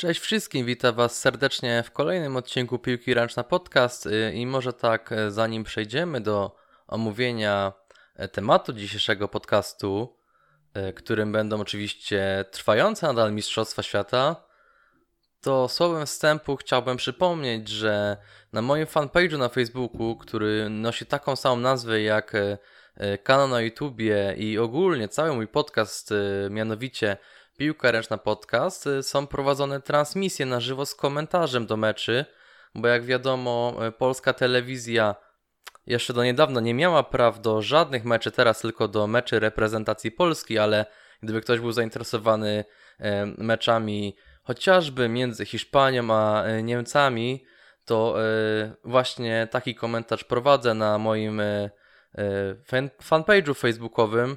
Cześć wszystkim, witam Was serdecznie w kolejnym odcinku Piłki Ręczna Podcast y, i może tak, e, zanim przejdziemy do omówienia e, tematu dzisiejszego podcastu, którym będą oczywiście trwające nadal Mistrzostwa Świata, to słowem wstępu chciałbym przypomnieć, że na moim fanpage'u na Facebooku, który nosi taką samą nazwę jak kanał na YouTubie i ogólnie cały mój podcast, mianowicie Piłka Ręczna Podcast y, są prowadzone transmisje na żywo z komentarzem do meczy, bo jak wiadomo, y, polska telewizja jeszcze do niedawna nie miała praw do żadnych meczy, teraz tylko do meczy reprezentacji Polski, ale gdyby ktoś był zainteresowany y, meczami chociażby między Hiszpanią a Niemcami, to właśnie taki komentarz prowadzę na moim fanpage'u facebookowym,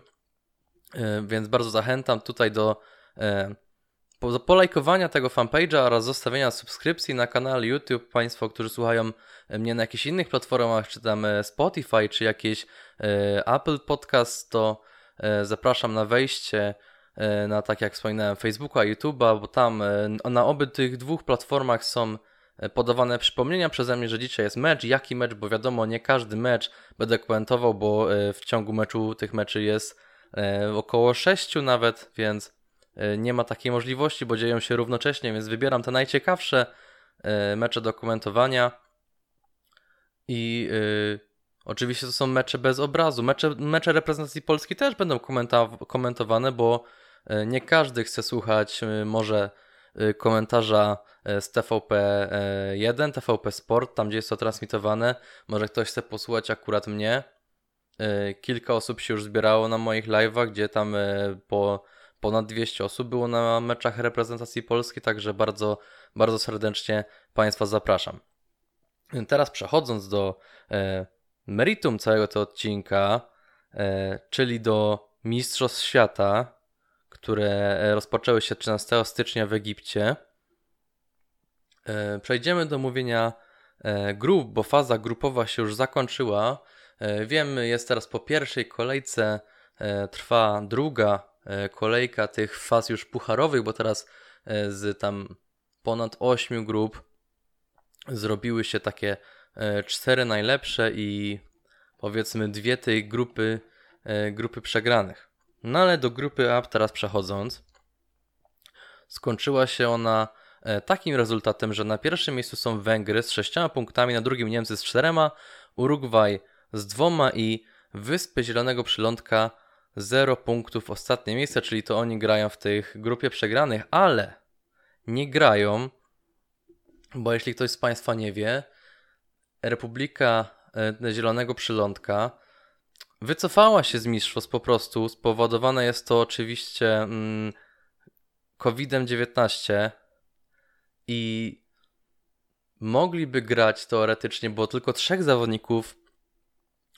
więc bardzo zachęcam tutaj do po, polajkowania tego fanpage'a oraz zostawienia subskrypcji na kanale YouTube, Państwo, którzy słuchają mnie na jakichś innych platformach, czy tam e, Spotify, czy jakieś e, Apple Podcast, to zapraszam na wejście na, tak jak wspominałem, Facebooka, YouTube'a, bo tam na oby tych dwóch platformach są podawane przypomnienia przeze mnie, że dzisiaj jest mecz. Jaki mecz? Bo wiadomo, nie każdy mecz będę komentował, bo w ciągu meczu tych meczy jest około sześciu nawet, więc E, nie ma takiej możliwości, bo dzieją się równocześnie, więc wybieram te najciekawsze e, mecze do komentowania. I yy, oczywiście to są mecze bez obrazu. Mecze, mecze reprezentacji Polski też będą komentowane, bo nie każdy chce słuchać może komentarza z TVP1, TVP Sport, tam gdzie jest to transmitowane. Może ktoś chce posłuchać akurat mnie. Kilka osób się już zbierało na moich live'ach, gdzie tam po ponad 200 osób było na meczach reprezentacji Polski, także bardzo, bardzo serdecznie Państwa zapraszam. Teraz przechodząc do e, meritum całego tego odcinka, e, czyli do Mistrzostw Świata, które rozpoczęły się 13 stycznia w Egipcie. E, przejdziemy do mówienia e, grup, bo faza grupowa się już zakończyła. E, wiemy, jest teraz po pierwszej kolejce, e, trwa druga E, kolejka tych faz już pucharowych, bo teraz e, z tam ponad 8 grup zrobiły się takie e, cztery najlepsze i powiedzmy dwie tej grupy, grupy przegranych. No ale do grupy A teraz przechodząc, skończyła się ona takim rezultatem, że na pierwszym miejscu są Węgry z sześcioma punktami, na drugim Niemcy z czterema, Urugwaj z dwoma i Wyspy Zielonego Przylądka 0 punktów ostatnie miejsce, czyli to oni grają w tej grupie przegranych, ale nie grają, bo jeśli ktoś z Państwa nie wie, Republika e, Zielonego Przylądka wycofała się z mistrzostw po prostu. Spowodowane jest to oczywiście mm, COVID-19 i mogliby grać teoretycznie, bo tylko trzech zawodników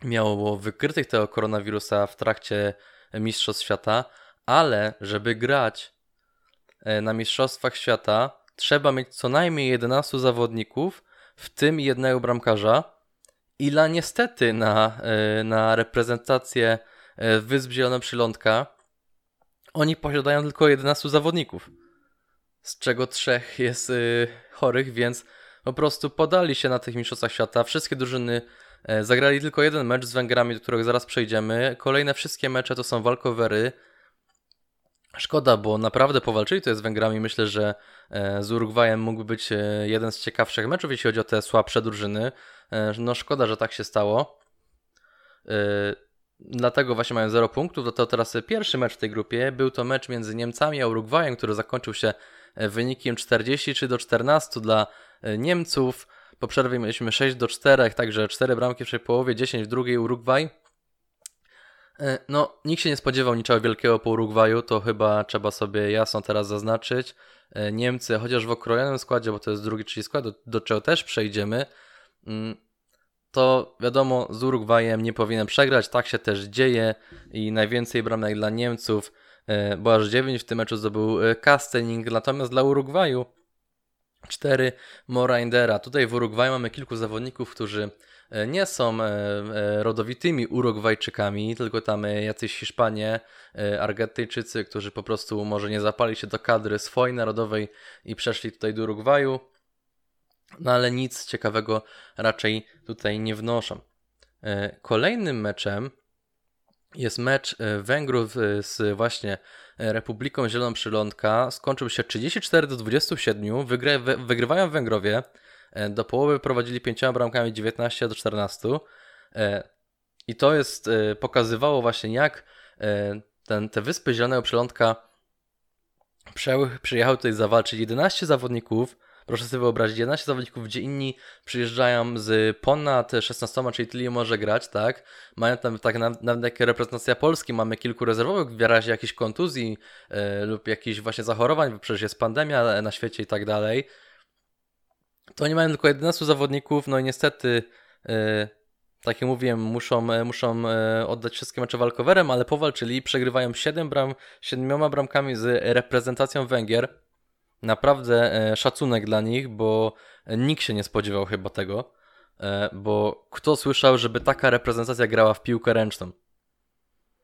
miało wykrytych tego koronawirusa w trakcie Mistrzostw Świata, ale żeby grać e, na Mistrzostwach Świata, trzeba mieć co najmniej 11 zawodników, w tym jednego bramkarza. Ila niestety na, e, na reprezentację e, Wysp Zielonoprzylądka oni posiadają tylko 11 zawodników, z czego trzech jest chorych, więc po prostu podali się na tych Mistrzostwach Świata. Wszystkie drużyny zagrali tylko jeden mecz z Węgrami, do którego zaraz przejdziemy. Kolejne wszystkie mecze to są walkowery. Szkoda, bo naprawdę powalczyli to jest z Węgrami. Myślę, że e, z Urugwajem mógłby być e, jeden z ciekawszych meczów, jeśli chodzi o te słabsze drużyny. No szkoda, że tak się stało. Dlatego właśnie mają 0 punktów. To teraz pierwszy mecz w tej grupie. Był to mecz między Niemcami a Urugwajem, który zakończył się wynikiem 43 do 14 dla Niemców. Po przerwie mieliśmy 6 do 4, także 4 bramki w pierwszej połowie, 10 w drugiej Urugwaj. E, no, nikt się nie spodziewał niczego wielkiego po Urugwaju, to chyba trzeba sobie jasno teraz zaznaczyć. E, Niemcy, chociaż w okrojonym składzie, bo to jest drugi, czyli skład, do, do czego też przejdziemy, mm, to wiadomo, z Urugwajem nie powinien przegrać, tak się też dzieje i najwięcej bramek dla Niemców, e, bo aż 9 w tym meczu zdobył Kastening, natomiast dla Urugwaju 4 Moraindera. Tutaj w Urugwaju mamy kilku zawodników, którzy e, nie są e, e, rodowitymi Urugwajczykami, tylko tam jacyś Hiszpanie, Argentyńczycy, którzy po prostu może nie zapali się do kadry swojej narodowej i przeszli tutaj do Urugwaju. No ale nic ciekawego raczej tutaj nie wnoszą. Kolejnym meczem jest mecz Węgrów z właśnie Republiką Zieloną Przylądka skończył się 34 do 27. Wygry, wygrywają Węgrowie. E, do połowy prowadzili pięcioma bramkami 19 do 14. E, I to jest, e, pokazywało właśnie jak ten, te wyspy Zielonego Przylądka przyjechały tutaj zawalczyć 11 zawodników Proszę sobie wyobrazić, 11 zawodników, gdzie inni przyjeżdżają z ponad 16, czyli tyle może grać, tak? Mają tam tak nawet jak reprezentacja Polski, mamy kilku rezerwowych w razie jakiejś kontuzji yy, lub jakichś właśnie zachorowań, bo przecież jest pandemia na świecie i tak dalej. To nie mają tylko 11 zawodników, no i niestety yy, tak jak mówiłem, muszą, e, muszą oddać wszystkie mecze walkowerem, ale powalczyli, przegrywają 7 bram, 7 bramkami z reprezentacją Węgier naprawdę e, szacunek dla nich, bo nikt się nie spodziewał chyba tego, e, bo kto słyszał, żeby taka reprezentacja grała w piłkę ręczną?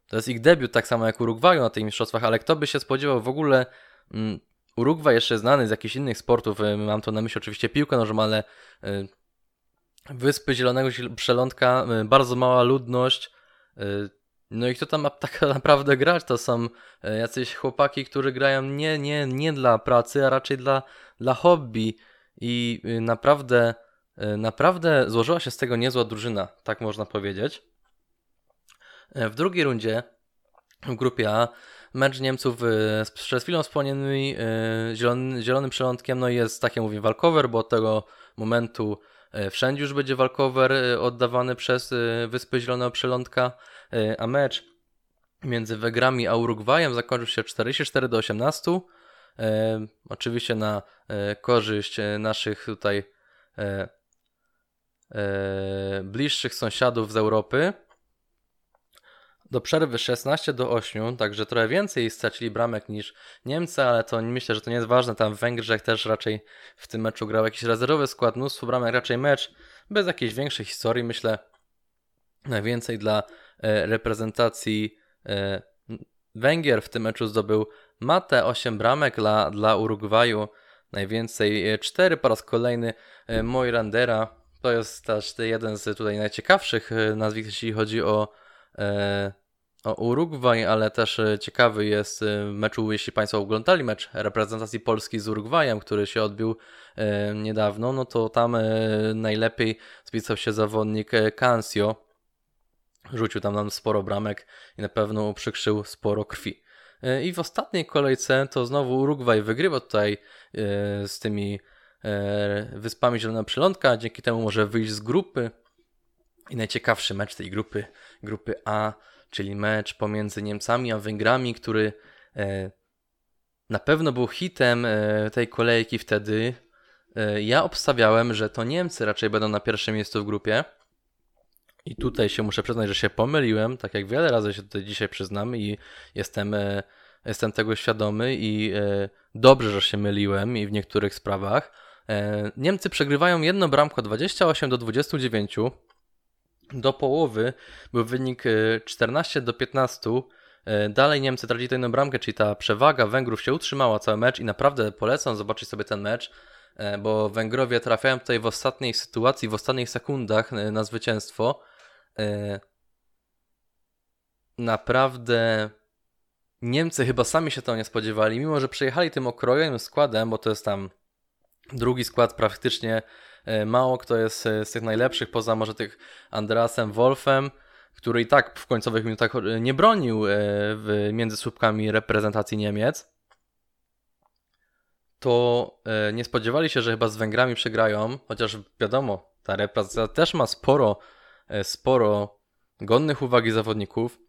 To jest ich debiut, tak samo jak Urugwaju na tych mistrzostwach, ale kto by się spodziewał w ogóle. Mm, Urugwaj jeszcze znany z jakichś innych sportów, e, mam to na myśli oczywiście piłkę nożną, ale Wyspy Zielonego Przelądka, bardzo mała ludność, no i kto tam ma tak naprawdę grać? To są e, jacyś chłopaki, którzy grają nie, nie, nie dla pracy, a raczej dla, dla hobby. I y, naprawdę, e, naprawdę złożyła się z tego niezła drużyna, tak można powiedzieć. E, w drugiej rundzie w grupie A mecz Niemców z przed chwilą wspomnianymi zielony, zielonym przelądkiem, no jest, tak jak mówię, walkover, bo od tego momentu wszędzie już będzie walkover oddawany przez Wyspy Zielonego Przelądka. E, a mecz między Wegrami a Urugwajem zakończył się 44 do 18. E, oczywiście na e, korzyść naszych tutaj bliższych sąsiadów z Europy. Do przerwy 16 do 8, także trochę więcej stracili bramek niż Niemcy, ale to myślę, że to nie jest ważne. Tam w Węgrzech też raczej w tym meczu grał jakiś rezerwowy skład, mnóstwo bramek, raczej mecz bez jakiejś większej historii. Myślę, najwięcej dla reprezentacji e, Węgier w tym meczu zdobył Mate 8 bramek dla, dla Urugwaju, najwięcej 4 e, po raz kolejny Moirandera. To jest też jeden z tutaj najciekawszych nazwisk, jeśli chodzi o, o Urugwaj, ale też ciekawy jest meczu, jeśli Państwo oglądali mecz reprezentacji Polski z Urugwajem, który się odbył niedawno, no to tam najlepiej spisał się zawodnik Cansio, Rzucił tam nam sporo bramek i na pewno uprzykrzył sporo krwi. E, I w ostatniej kolejce to znowu Urugwaj wygrywa tutaj e, z tymi e, Wyspami Zielona Przylądka, dzięki temu może wyjść z grupy. I najciekawszy mecz tej grupy, grupy A, czyli mecz pomiędzy Niemcami a Węgrami, który na pewno był hitem tej kolejki wtedy. Ja obstawiałem, że to Niemcy raczej będą na pierwszym miejscu w grupie. I tutaj się muszę przyznać, że się pomyliłem, tak jak wiele razy się tutaj dzisiaj przyznam i jestem, e, jestem tego świadomy i e, dobrze, że się myliłem i w niektórych sprawach. E, Niemcy przegrywają jedno bramko 28 do 29. Do połowy był wynik 14 do 15. Dalej Niemcy tracili tę jedną bramkę, czyli ta przewaga Węgrów się utrzymała cały mecz i naprawdę polecam zobaczyć sobie ten mecz, bo Węgrowie trafiają tutaj w ostatniej sytuacji, w ostatnich sekundach na zwycięstwo. E, naprawdę Niemcy chyba sami się tego nie spodziewali, mimo że przejechali tym okrojonym składem, bo to jest tam drugi skład praktycznie e, mało kto jest e, z tych najlepszych, poza może tych Andreasem Wolfem, który i tak w końcowych minutach nie bronił między słupkami reprezentacji Niemiec, to nie spodziewali się, że chyba z Węgrami przegrają, chociaż wiadomo, ta reprezentacja też ma sporo sporo godnych uwagi zawodników.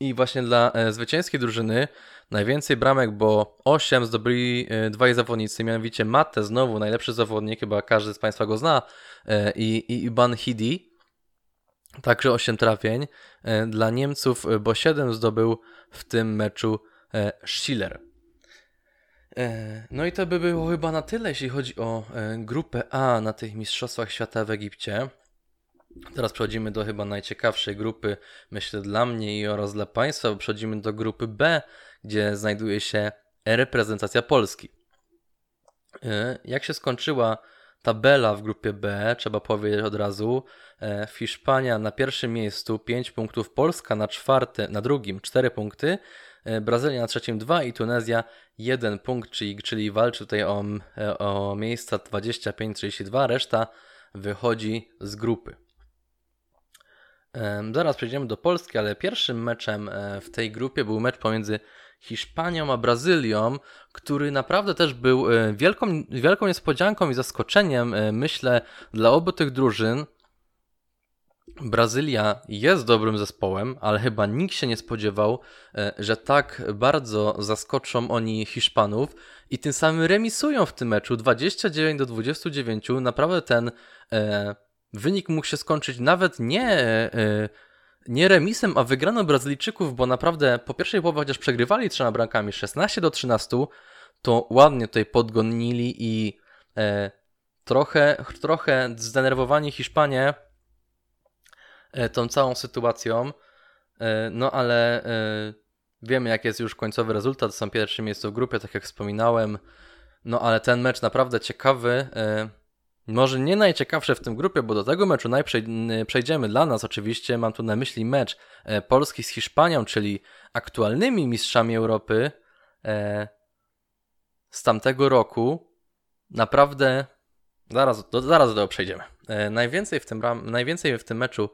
I właśnie dla e, zwycięskiej drużyny najwięcej bramek, bo 8 zdobyli e, dwaj zawodnicy, mianowicie Mate, znowu najlepszy zawodnik, chyba każdy z Państwa go zna, i, i Iban Hidi, także 8 trafień. Dla Niemców, bo 7 zdobył w tym meczu Schiller. No i to by było chyba na tyle, jeśli chodzi o grupę A na tych Mistrzostwach Świata w Egipcie. Teraz przechodzimy do chyba najciekawszej grupy, myślę, dla mnie i oraz dla Państwa, bo przechodzimy do grupy B, gdzie znajduje się reprezentacja Polski. E, jak się skończyła tabela w grupie B, trzeba powiedzieć od razu, e, Hiszpania na pierwszym miejscu 5 punktów, Polska na czwarte, na drugim 4 punkty, e, Brazylia na trzecim 2 i Tunezja 1 punkt, czyli, czyli walczy tutaj o, o miejsca 25-32, reszta wychodzi z grupy. Zaraz przejdziemy do Polski, ale pierwszym meczem w tej grupie był mecz pomiędzy Hiszpanią a Brazylią, który naprawdę też był e, wielką, wielką niespodzianką i zaskoczeniem, e, myślę, dla obu tych drużyn. Brazylia jest dobrym zespołem, ale chyba nikt się nie spodziewał, e, że tak bardzo zaskoczą oni Hiszpanów i tym samym remisują w tym meczu 29 do 29. Naprawdę ten wynik mógł się skończyć nawet nie nie remisem, a wygrano Brazylijczyków, bo naprawdę po pierwszej połowie chociaż przegrywali trzema bramkami 16 do 13, to ładnie tutaj podgonili i e, trochę, trochę zdenerwowani Hiszpanie e, tą całą sytuacją, e, no ale e, wiemy jak jest już końcowy rezultat, są pierwsze miejsce w grupie, tak jak wspominałem, no ale ten mecz naprawdę ciekawy, e, może nie najciekawsze w tym grupie, bo do tego meczu przejdziemy dla nas oczywiście. Mam tu na myśli mecz e, Polski z Hiszpanią, czyli aktualnymi mistrzami Europy e, z tamtego roku. Naprawdę, zaraz do, zaraz do tego przejdziemy. E, najwięcej, w tym, najwięcej w tym meczu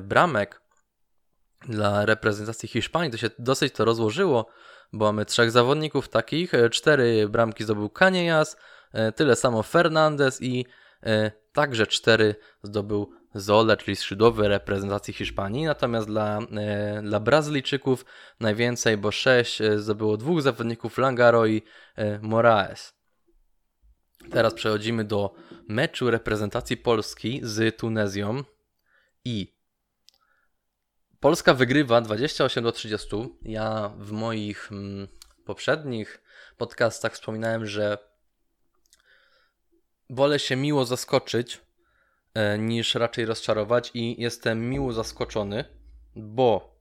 bramek dla reprezentacji Hiszpanii to się dosyć to rozłożyło, bo mamy trzech zawodników takich, cztery bramki zdobył Kanias, E, tyle samo Fernandez i e, także cztery zdobył Zola, czyli skrzydłowy reprezentacji Hiszpanii. Natomiast dla, e, dla Brazylijczyków najwięcej, bo sześć zdobyło dwóch zawodników Langaro i Moraes. Teraz przechodzimy do meczu reprezentacji Polski z Tunezją i Polska wygrywa 28 do 30. Ja w moich mm, poprzednich podcastach wspominałem, że wolę się miło zaskoczyć e, niż raczej rozczarować i jestem miło zaskoczony, bo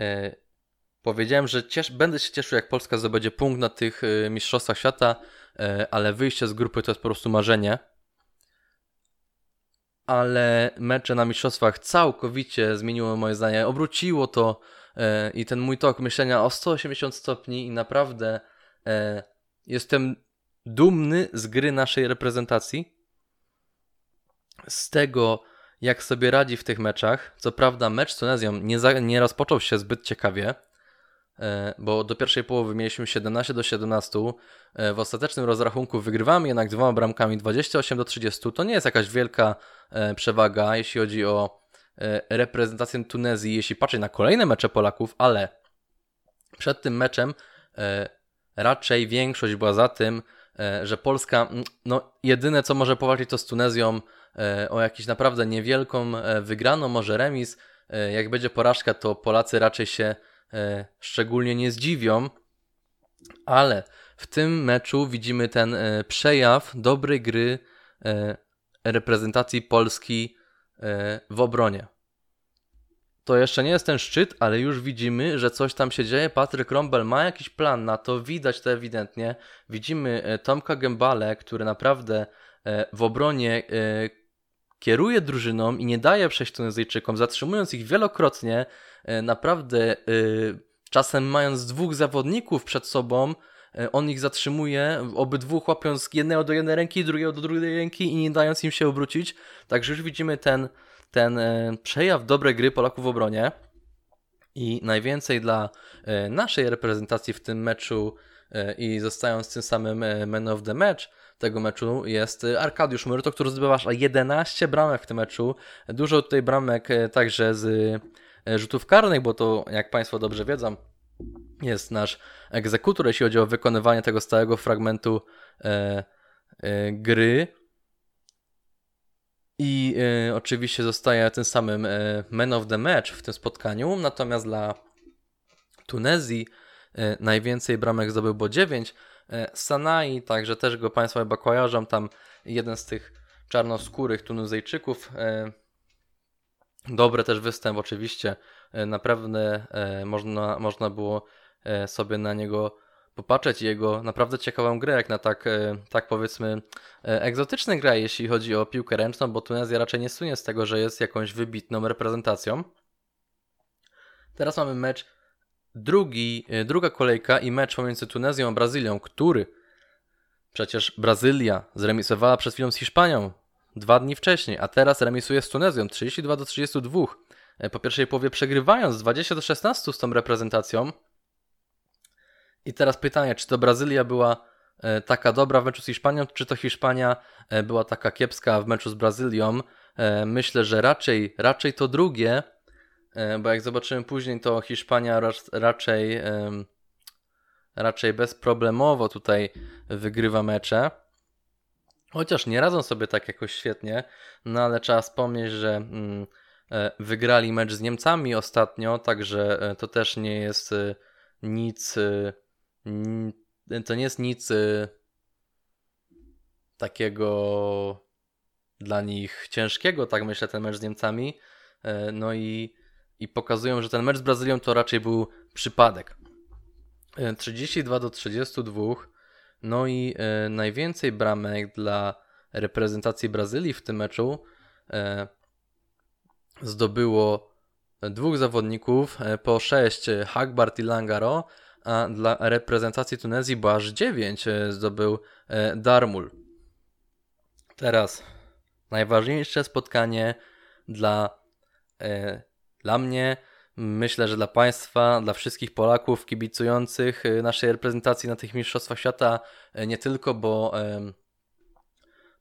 e, powiedziałem, że ciesz, będę się cieszył jak Polska zdobędzie punkt na tych e, mistrzostwach świata, e, ale wyjście z grupy to jest po prostu marzenie. Ale mecze na mistrzostwach całkowicie zmieniło moje zdanie, obróciło to e, i ten mój tok myślenia o 180 stopni i naprawdę e, jestem dumny z gry naszej reprezentacji, z tego, jak sobie radzi w tych meczach. Co prawda, mecz z Tunezją nie, za, nie rozpoczął się zbyt ciekawie, e, bo do pierwszej połowy mieliśmy 17 do 17. E, w ostatecznym rozrachunku wygrywamy jednak dwoma bramkami 28 do 30. To nie jest jakaś wielka e, przewaga, jeśli chodzi o reprezentację Tunezji, jeśli patrzeć na kolejne mecze Polaków, ale przed tym meczem raczej większość była za tym, że Polska, no jedyne co może powalczyć to z Tunezją e, o jakąś naprawdę niewielką e, wygraną, może remis. Jak będzie porażka, to Polacy raczej się szczególnie nie zdziwią, ale w tym meczu widzimy ten przejaw dobrej gry reprezentacji Polski w obronie. To jeszcze nie jest ten szczyt, ale już widzimy, że coś tam się dzieje. Patryk Rombel ma jakiś plan na to, widać to ewidentnie. Widzimy e, Tomka Gębale, który naprawdę e, w obronie e, kieruje drużyną i nie daje przejść Tunezyjczykom, zatrzymując ich wielokrotnie, naprawdę czasem mając dwóch zawodników przed sobą, on ich zatrzymuje, obydwu łapiąc jednego do jednej ręki, drugiego do drugiej ręki i nie dając im się obrócić. Także już widzimy ten ten e, przejaw dobrej gry Polaków w obronie i najwięcej dla e, naszej reprezentacji w tym meczu e, i zostając tym samym man of the match tego meczu jest Arkadiusz Myrto, który zdobywa aż 11 bramek w tym meczu. Dużo tutaj bramek także z rzutów karnych, bo to jak Państwo dobrze wiedzą jest nasz egzekutor, jeśli chodzi o wykonywanie tego stałego fragmentu gry. I y, oczywiście zostaje tym samym y, man of the match w tym spotkaniu. Natomiast dla Tunezji y, najwięcej bramek zdobył, bo 9. Sanai, także też go Państwo chyba kojarzą, tam jeden z tych czarnoskórych Tunuzyjczyków. Dobry też występ oczywiście, naprawdę można, można było sobie na niego popatrzeć jego naprawdę ciekawą grę, jak na tak, e, tak powiedzmy e, egzotyczną grę, jeśli chodzi o piłkę ręczną, bo Tunezja raczej nie sunie z tego, że jest jakąś wybitną reprezentacją. Teraz mamy mecz drugi, e, druga kolejka i mecz pomiędzy Tunezją a Brazylią, który przecież Brazylia zremisowała przed chwilą z Hiszpanią dwa dni wcześniej, a teraz remisuje z Tunezją 32 do 32. Po pierwszej połowie przegrywając 20 do 16 z tą reprezentacją, i teraz pytanie, czy to Brazylia była e, taka dobra w meczu z Hiszpanią, czy to Hiszpania e, była taka kiepska w meczu z Brazylią? E, myślę, że raczej, raczej to drugie, bo jak zobaczymy później, to Hiszpania raczej, raczej bezproblemowo tutaj wygrywa mecze. Chociaż nie radzą sobie tak jakoś świetnie, no ale trzeba wspomnieć, że mm, wygrali mecz z Niemcami ostatnio, także to też nie jest nic to nie jest nic y, takiego dla nich ciężkiego, tak myślę, ten mecz z Niemcami. E, no i, i pokazują, że ten mecz z Brazylią to raczej był przypadek. 32 e, do 32. No i najwięcej bramek dla reprezentacji Brazylii w tym meczu zdobyło dwóch zawodników po 6 Hagbart i Langaro a dla reprezentacji Tunezji, bo aż 9 e, zdobył e, Darmul. Teraz najważniejsze spotkanie dla, e, dla mnie, myślę, że dla Państwa, dla wszystkich Polaków kibicujących naszej reprezentacji na tych Mistrzostwach Świata, nie tylko, bo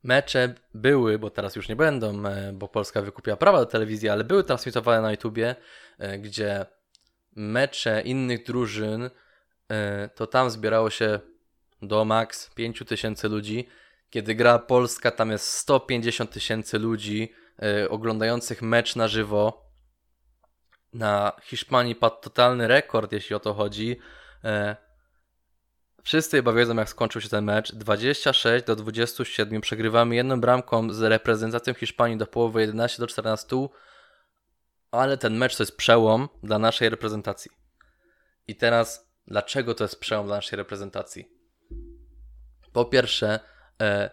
mecze były, bo teraz już nie będą, bo Polska wykupiła prawa do telewizji, ale były transmitowane na YouTubie, gdzie mecze innych drużyn to tam zbierało się do maks 5000 ludzi. Kiedy gra Polska, tam jest 150 tysięcy ludzi e, oglądających mecz na żywo. Na Hiszpanii padł totalny rekord, jeśli o to chodzi. E, wszyscy chyba wiedzą, jak skończył się ten mecz. 26 do 27. Przegrywamy jedną bramką z reprezentacją Hiszpanii do połowy 11 do 14. Ale ten mecz to jest przełom dla naszej reprezentacji. I teraz Dlaczego to jest przełom dla naszej reprezentacji? Po pierwsze, e,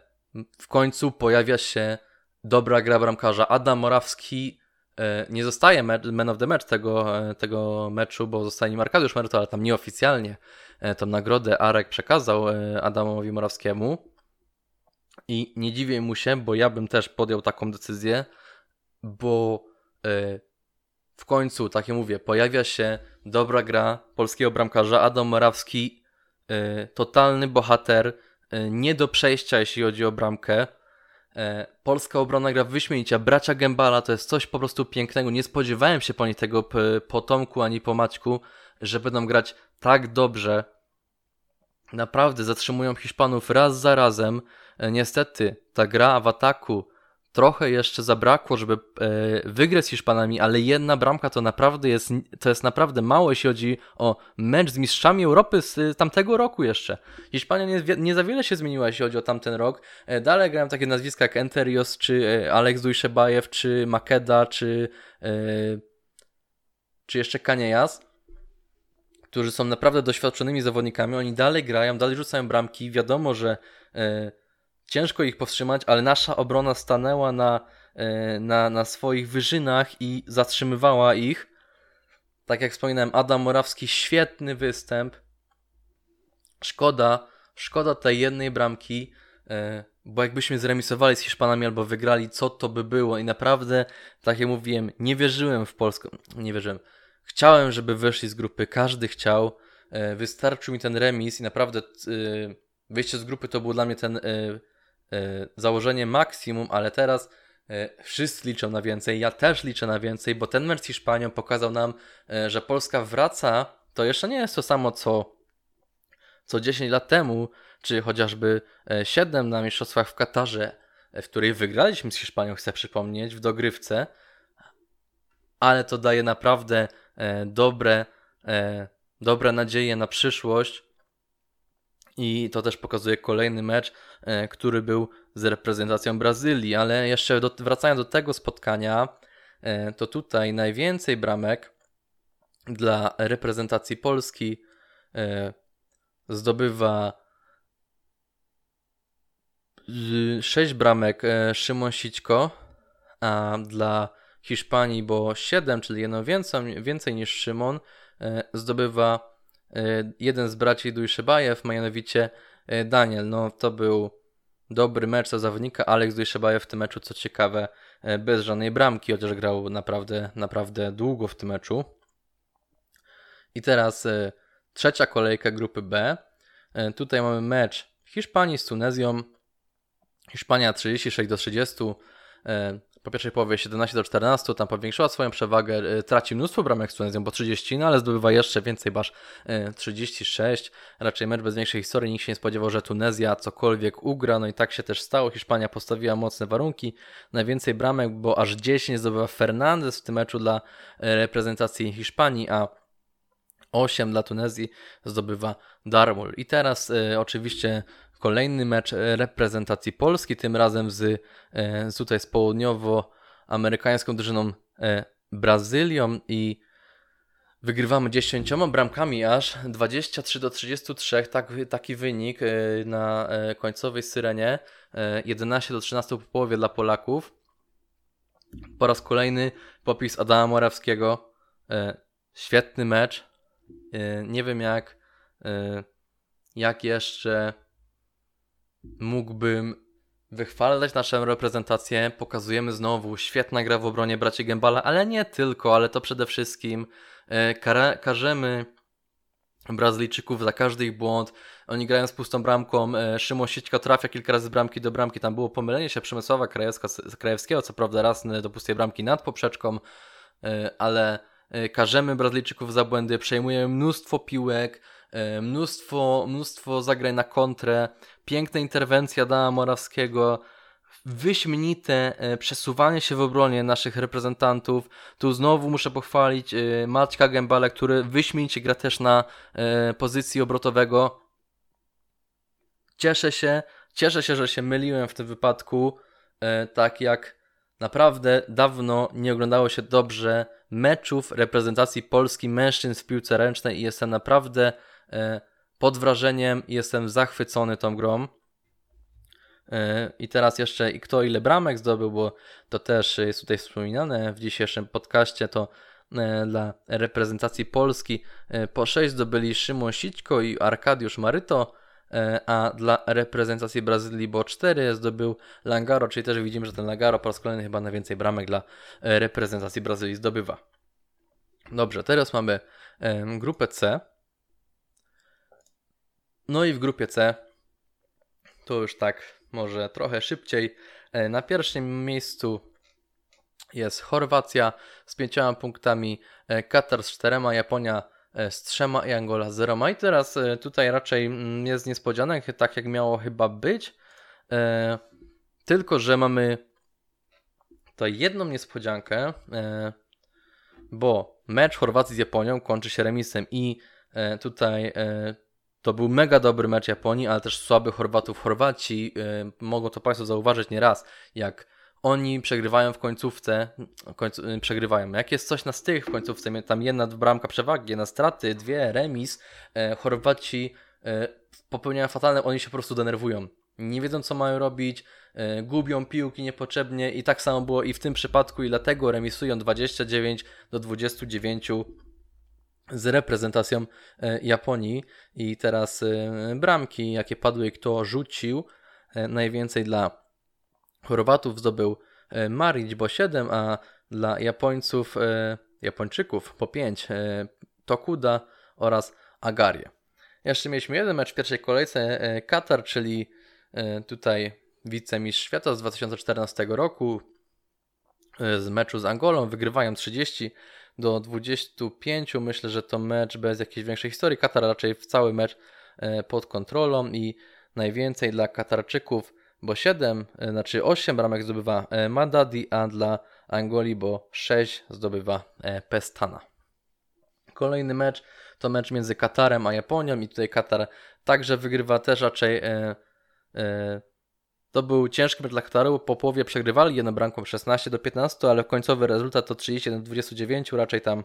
w końcu pojawia się dobra gra bramkarza. Adam Morawski e, nie zostaje man of the match tego, e, tego meczu, bo zostanie Arkadiusz Merto, ale tam nieoficjalnie tą nagrodę Arek przekazał Adamowi Morawskiemu. I nie dziwię mu się, bo ja bym też podjął taką decyzję, bo w końcu, tak jak mówię, pojawia się dobra gra polskiego bramkarza. Adam Morawski, y, totalny bohater, y, nie do przejścia, jeśli chodzi o bramkę. Y, polska obrona gra wyśmienicie. Bracia Gębala to jest coś po prostu pięknego. Nie spodziewałem się po nich tego po Tomku ani po Maćku, że będą grać tak dobrze. Naprawdę zatrzymują Hiszpanów raz za razem. Niestety, ta gra w ataku trochę jeszcze zabrakło, żeby e, wygrać z Hiszpanami, ale jedna bramka to naprawdę jest, to jest naprawdę mało, jeśli chodzi o mecz z mistrzami Europy z tamtego roku jeszcze. Hiszpania nie, nie za wiele się zmieniła, jeśli chodzi o tamten rok. E, dalej grałem takie nazwiska jak Enterios, czy e, Alex Dujszebajew, czy Makeda, czy, czy jeszcze Kaniejas którzy są naprawdę doświadczonymi zawodnikami, oni dalej grają, dalej rzucają bramki. Wiadomo, że ciężko ich powstrzymać, ale nasza obrona stanęła na, e, na, na swoich wyżynach i zatrzymywała ich. Tak jak wspominałem, Adam Morawski, świetny występ. Szkoda, szkoda tej jednej bramki, e, bo jakbyśmy zremisowali z Hiszpanami albo wygrali, co to by było? I naprawdę, tak jak mówiłem, nie wierzyłem w Polskę. Nie wierzyłem. Chciałem, żeby wyszli z grupy, każdy chciał. E, wystarczył mi ten remis i naprawdę wyjście z grupy to był dla mnie ten założenie maksimum, ale teraz e, wszyscy liczą na więcej. Ja też liczę na więcej, bo ten mecz z Hiszpanią pokazał nam, e, że Polska wraca. To jeszcze nie jest to samo, co, co 10 lat temu, czy chociażby 7 na mistrzostwach w Katarze, w której wygraliśmy z Hiszpanią, chcę przypomnieć, w dogrywce. Ale to daje naprawdę dobre, dobre nadzieje na przyszłość I to też pokazuje kolejny mecz, który był z reprezentacją Brazylii, ale jeszcze do, wracając do tego spotkania, to tutaj najwięcej bramek dla reprezentacji Polski zdobywa 6 bramek e, Szymon Sićko, a dla Hiszpanii, bo 7, czyli jedno więcej, więcej niż Szymon, e, zdobywa e, jeden z braci Dujszebajew, mianowicie Daniel. No to był dobry mecz za zawodnika. Aleks Dujszebajew w tym meczu, co ciekawe, bez żadnej bramki, chociaż grał naprawdę, naprawdę długo w tym meczu. I teraz trzecia kolejka grupy B. Tutaj mamy mecz Hiszpanii z Tunezją. Hiszpania 36 do 30. Po pierwszej połowie 17 do 14, tam powiększyła swoją przewagę, e, traci mnóstwo bramek z Tunezją, bo 30, no ale zdobywa jeszcze więcej, basz 36. E, Raczej mecz bez większej historii, nikt się nie spodziewał, że Tunezja cokolwiek ugra, no i tak się też stało. Hiszpania postawiła mocne warunki, najwięcej bramek, bo aż 10 zdobywa Fernandez w tym meczu dla reprezentacji Hiszpanii, a 8 dla Tunezji zdobywa Darmul. I teraz y, oczywiście kolejny mecz e, reprezentacji Polski, tym razem z, e, z tutaj z południowoamerykańską drużyną e, Brazylią i wygrywamy 10 bramkami aż 23 do 33, tak, taki wynik na końcowej syrenie, 11 do 13 po połowie dla Polaków. Po raz kolejny popis Adama Morawskiego, świetny mecz, nie wiem jak, jak jeszcze mógłbym wychwalać naszą reprezentację. Pokazujemy znowu świetna gra w obronie braci Gembala, ale nie tylko, ale to przede wszystkim e, kar karzemy Brazylijczyków za każdy ich błąd. Oni grają z pustą bramką. E, Szymon Siećka trafia kilka razy z bramki do bramki. Tam było pomylenie się Przemysława Krajewska, Krajewskiego, co prawda raz do pustej bramki nad poprzeczką, e, ale karzemy Brazylijczyków za błędy, przejmujemy mnóstwo piłek, E, mnóstwo, mnóstwo zagrań na kontrę, piękna interwencja Dana Morawskiego, wyśmienite e, przesuwanie się w obronie naszych reprezentantów. Tu znowu muszę pochwalić e, Maćka Gębale, który wyśmienicie gra też na pozycji obrotowego. Cieszę się, cieszę się, że się myliłem w tym wypadku, tak jak naprawdę dawno nie oglądało się dobrze meczów reprezentacji Polski mężczyzn w piłce ręcznej i jestem naprawdę E, pod wrażeniem, jestem zachwycony tą grą. E, I teraz jeszcze i kto ile bramek zdobył, bo to też jest tutaj wspominane w dzisiejszym podcaście, to e, dla reprezentacji Polski po 6 zdobyli Szymon Sićko i Arkadiusz Maryto, a dla reprezentacji Brazylii bo 4 zdobył Langaro, czyli też widzimy, że ten Langaro po raz kolejny chyba najwięcej bramek dla reprezentacji Brazylii zdobywa. Dobrze, teraz mamy grupę C. No i w grupie C to już tak może trochę szybciej. E, na pierwszym miejscu jest Chorwacja z pięcioma punktami, e, Katar z czterema, Japonia e, z trzema i Angola z zeroma. I teraz tutaj raczej mm, jest niespodzianek, tak jak miało chyba być. Tylko, że mamy tutaj jedną niespodziankę, bo mecz Chorwacji z Japonią kończy się remisem i tutaj to był mega dobry mecz Japonii, ale też słaby Chorwatów. Chorwaci, yy, mogą to Państwo zauważyć nieraz, jak oni przegrywają w końcówce, końcu, yy, przegrywają. Jak jest coś na styk w końcówce, tam jedna bramka przewagi, jedna straty, dwie remis, yy, Chorwaci yy, popełniają fatalne, oni się po prostu denerwują. Nie wiedzą, co mają robić, gubią piłki niepotrzebnie i tak samo było i w tym przypadku i dlatego remisują 29 do 29 z reprezentacją e, Japonii i teraz e, bramki, jakie padły i kto rzucił e, najwięcej dla Chorwatów zdobył Maric, bo 7, a dla Japońców, Japończyków po 5 Tokuda oraz Agarie. Jeszcze mieliśmy jeden mecz w pierwszej kolejce Katar, czyli tutaj wicemistrz świata z 2014 roku z meczu z Angolą, wygrywają 30 do 25. Myślę, że to mecz bez jakiejś większej historii. Katar raczej w cały mecz e, pod kontrolą i najwięcej dla Katarczyków, bo 7, e, znaczy 8 bramek zdobywa e, Madadi, a dla Angolii, bo 6 zdobywa Pestana. Kolejny mecz to mecz między Katarem a Japonią i tutaj Katar także wygrywa też raczej to był ciężki mecz dla Kataru, po połowie przegrywali jedną bramką 16 do 15, ale końcowy rezultat to 31 do 29, raczej tam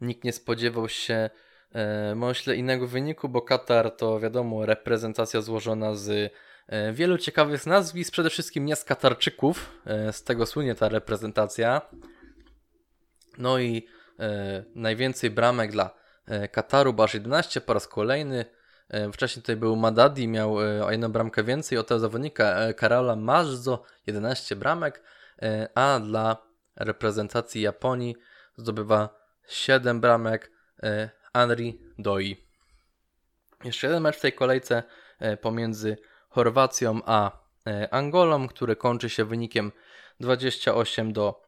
nikt nie spodziewał się e, myślę innego wyniku, bo Katar to wiadomo reprezentacja złożona z e, wielu ciekawych nazwisk, przede wszystkim nie z Katarczyków, e, z tego słynie ta reprezentacja. No i e, najwięcej bramek dla e, Kataru, aż 11 po raz kolejny. E, wcześniej tutaj był Madadi, miał e, o jedną bramkę więcej od tego zawodnika e, Karola Marzo, 11 bramek, a dla reprezentacji Japonii zdobywa 7 bramek Henry Doi. Jeszcze jeden mecz w tej kolejce pomiędzy Chorwacją a Angolą, który kończy się wynikiem 28 do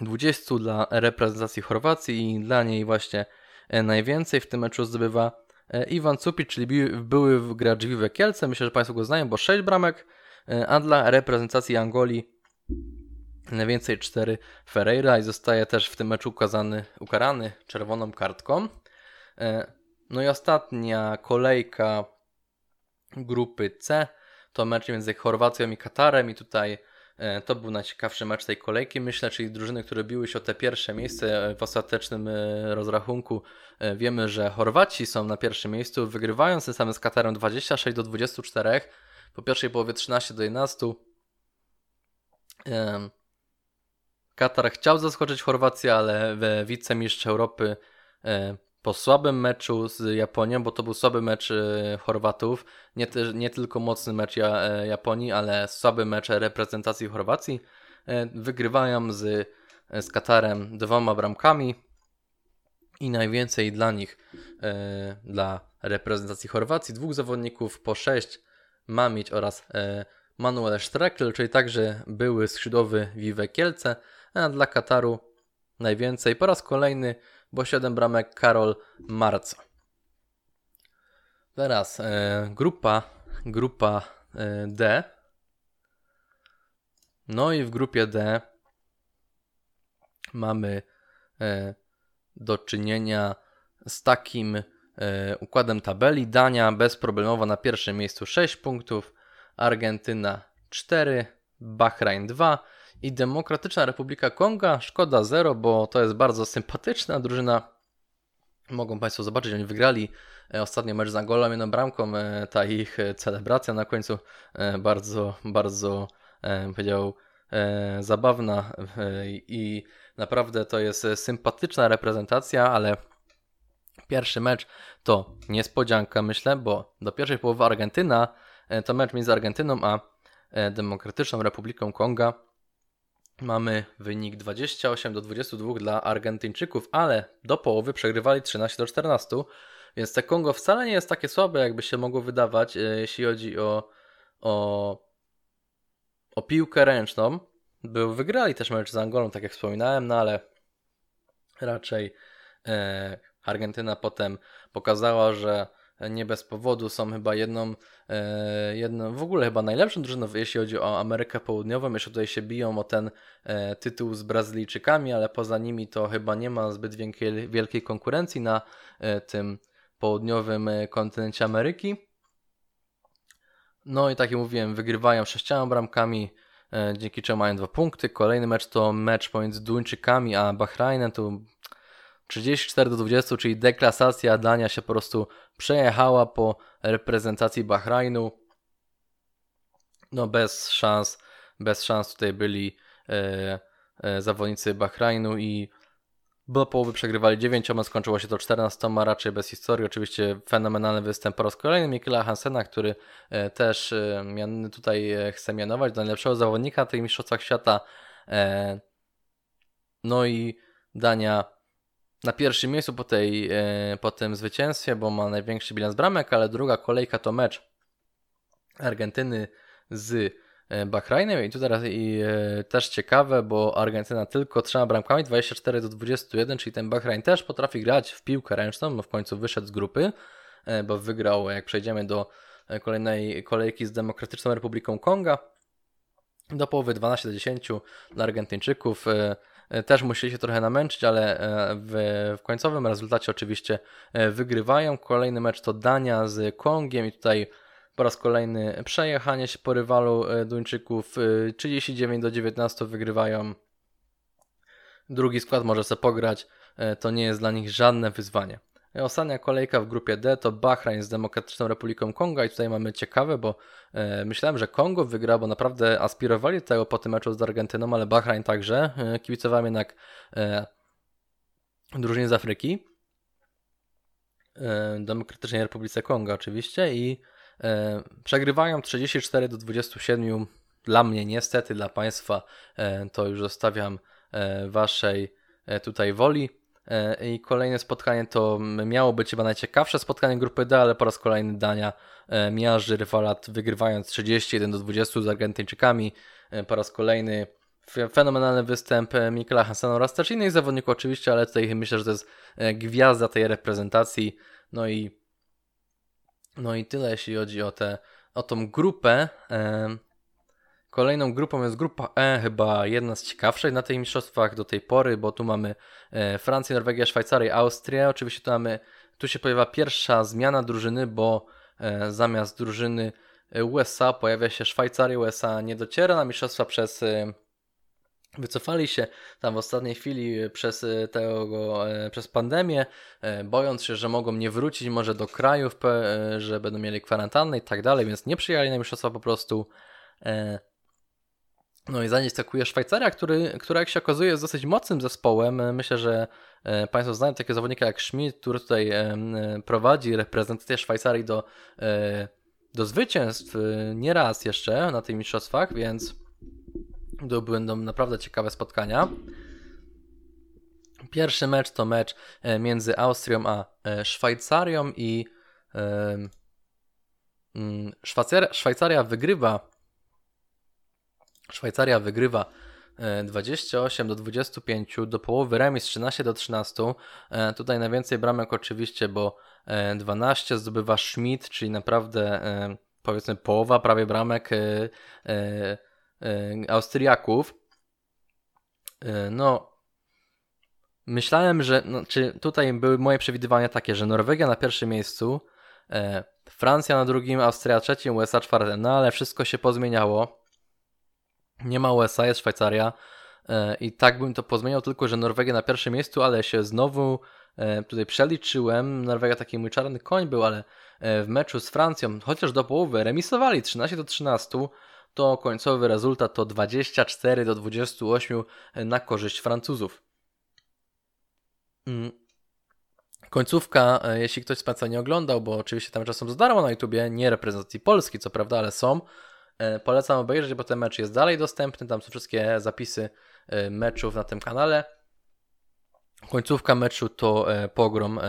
20 dla reprezentacji Chorwacji i dla niej właśnie najwięcej w tym meczu zdobywa Iwan Cupic, czyli były gracz Wiwe Kielce. Myślę, że Państwo go znają, bo 6 bramek, e, a dla reprezentacji Angolii najwięcej 4 Ferreira i zostaje też w tym meczu ukazany, ukarany czerwoną kartką. E, No i ostatnia kolejka grupy C to mecz między Chorwacją i Katarem i tutaj e, to był najciekawszy mecz tej kolejki, myślę, czyli drużyny, które biły się o te pierwsze miejsce e, w ostatecznym e, rozrachunku. E, Wiemy, że Chorwaci są na pierwszym miejscu, wygrywając ten samym z Katarem 26 do 24, po pierwszej połowie 13 do 11. Em, Katar chciał zaskoczyć Chorwację, ale wicemistrz Europy e, po słabym meczu z Japonią, bo to był słaby mecz e, Chorwatów, nie, nie tylko mocny mecz e, Japonii, ale słaby mecz reprezentacji Chorwacji, e, wygrywają z, z Katarem dwoma bramkami i najwięcej dla nich, dla reprezentacji Chorwacji, dwóch zawodników po sześć Mamić oraz Manuel Strekl, czyli także były skrzydłowy Vive Kielce, a dla Kataru najwięcej po raz kolejny, bo 7 bramek Karol Marco. Teraz e, grupa, grupa e, D. No i w grupie D mamy e, do czynienia z takim e, układem tabeli. Dania bezproblemowo na pierwszym miejscu 6 punktów, Argentyna 4, Bahrain 2 i Demokratyczna Republika Konga. Szkoda 0, bo to jest bardzo sympatyczna drużyna. Mogą Państwo zobaczyć, oni wygrali e, ostatni mecz z Angolą jedną bramką. e, Ta ich e, celebracja na końcu bardzo, bardzo powiedział zabawna i naprawdę to jest sympatyczna reprezentacja, ale pierwszy mecz to niespodzianka myślę, bo do pierwszej połowy Argentyna to mecz między Argentyną a Demokratyczną Republiką Konga. Mamy wynik 28 do 22 dla Argentyńczyków, ale do połowy przegrywali 13 do 14, więc te Kongo wcale nie jest takie słabe, jakby się mogło wydawać, e, jeśli chodzi o, o, o piłkę ręczną. Był, wygrali też mecz z Angolą, tak jak wspominałem, no ale raczej e, Argentyna potem pokazała, że nie bez powodu są chyba jedną, e, jedną w ogóle chyba najlepszą drużyną, jeśli chodzi o Amerykę Południową. Jeszcze tutaj się biją o ten e, tytuł z Brazylijczykami, ale poza nimi to chyba nie ma zbyt wielkiej, wielkiej konkurencji na e, tym południowym kontynencie Ameryki. No i tak jak mówiłem, wygrywają sześcioma bramkami, dzięki czemu mają dwa punkty. Kolejny mecz to mecz pomiędzy Duńczykami a Bahrajnem. Tu 34 do 20, czyli deklasacja Dania się po prostu przejechała po reprezentacji Bahrajnu. No bez szans, bez szans tutaj byli e, e, zawodnicy Bahrajnu i do połowy przegrywali 9, skończyło się to 14, raczej bez historii. Oczywiście fenomenalny występ po raz kolejny Mikela Hansena, który e, też e, mian, tutaj e, chce mianować do najlepszego zawodnika tych mistrzostwach świata. No i Dania na pierwszym miejscu po, tej, e, po tym zwycięstwie, bo ma największy bilans bramek, ale druga kolejka to mecz Argentyny z e, Bahrajnem i tu teraz i, e, też ciekawe, bo Argentyna tylko trzema bramkami 24 do 21, czyli ten Bahrajn też potrafi grać w piłkę ręczną, no w końcu wyszedł z grupy, bo wygrał, jak przejdziemy do kolejnej kolejki z Demokratyczną Republiką Konga, do połowy 12 do 10 dla Argentyńczyków. E, też musieli się trochę namęczyć, ale w, w końcowym rezultacie oczywiście wygrywają. Kolejny mecz to Dania z Kongiem i tutaj po raz kolejny przejechanie się po rywalu Duńczyków 39 do 19 wygrywają. Drugi skład może sobie pograć, to nie jest dla nich żadne wyzwanie. Ostatnia kolejka w grupie D to Bahrain z Demokratyczną Republiką Konga i tutaj mamy ciekawe, bo e, myślałem, że Kongo wygra, bo naprawdę aspirowali do tego po tym meczu z Argentyną, ale Bahrain także. E, kibicowałem jednak e, drużynie z Afryki. Demokratycznej Republice Konga oczywiście i przegrywają 34 do 27. Dla mnie niestety, dla Państwa to już zostawiam Waszej tutaj woli. E, I kolejne spotkanie to miało być chyba najciekawsze spotkanie grupy D, ale po raz kolejny Dania e, miażdży rywalat wygrywając 31 do 20 z Argentyńczykami. E, po raz kolejny fenomenalny występ Mikela Hansena oraz też innych zawodników oczywiście, ale tutaj myślę, że to jest gwiazda tej reprezentacji. No i no i tyle jeśli chodzi o, tę o tą grupę. Kolejną grupą jest grupa E, chyba jedna z ciekawszych na tych mistrzostwach do tej pory, bo tu mamy e, Francję, Norwegię, Szwajcarię, Austrię. Oczywiście tu mamy, tu się pojawia pierwsza zmiana drużyny, bo e, zamiast drużyny USA pojawia się Szwajcaria. USA nie dociera na mistrzostwa przez e, Wycofali się tam w ostatniej chwili przez, tego, przez pandemię, bojąc się, że mogą nie wrócić może do krajów, że będą mieli kwarantannę i tak dalej, więc nie przyjechali na mistrzostwa po prostu. No i za nie stakuje Szwajcaria, który, która jak się okazuje jest dosyć mocnym zespołem. Myślę, że e, Państwo znają takie zawodnika jak Schmidt, który tutaj e, prowadzi reprezentację Szwajcarii do, e, do zwycięstw nie raz jeszcze na tych mistrzostwach, więc to będą naprawdę ciekawe spotkania. Pierwszy mecz to mecz między Austrią a Szwajcarią i Szwajcaria wygrywa Szwajcaria wygrywa 28 e, do 25, do połowy remis 13 do 13. E, tutaj najwięcej bramek oczywiście, bo 12 e, zdobywa Schmidt, czyli naprawdę powiedzmy połowa prawie bramek Austriaków. No, myślałem, że no, czy tutaj były moje przewidywania takie, że Norwegia na pierwszym miejscu, Francja na drugim, Austria trzecim, USA czwartym, no ale wszystko się pozmieniało. Nie ma USA, jest Szwajcaria. E, I tak bym to pozmieniał, tylko że Norwegia na pierwszym miejscu, ale się znowu e, tutaj przeliczyłem. Norwegia taki mój czarny koń był, ale e, w meczu z Francją, chociaż do połowy remisowali 13 do 13, to końcowy rezultat to 24 do 28 na korzyść Francuzów. Mm. Końcówka, jeśli ktoś z Państwa nie oglądał, bo oczywiście tam czasem za darmo na YouTubie, nie reprezentacji Polski, co prawda, ale są, polecam obejrzeć, bo ten mecz jest dalej dostępny. Tam są wszystkie zapisy e, meczów na tym kanale. Końcówka meczu to e, pogrom,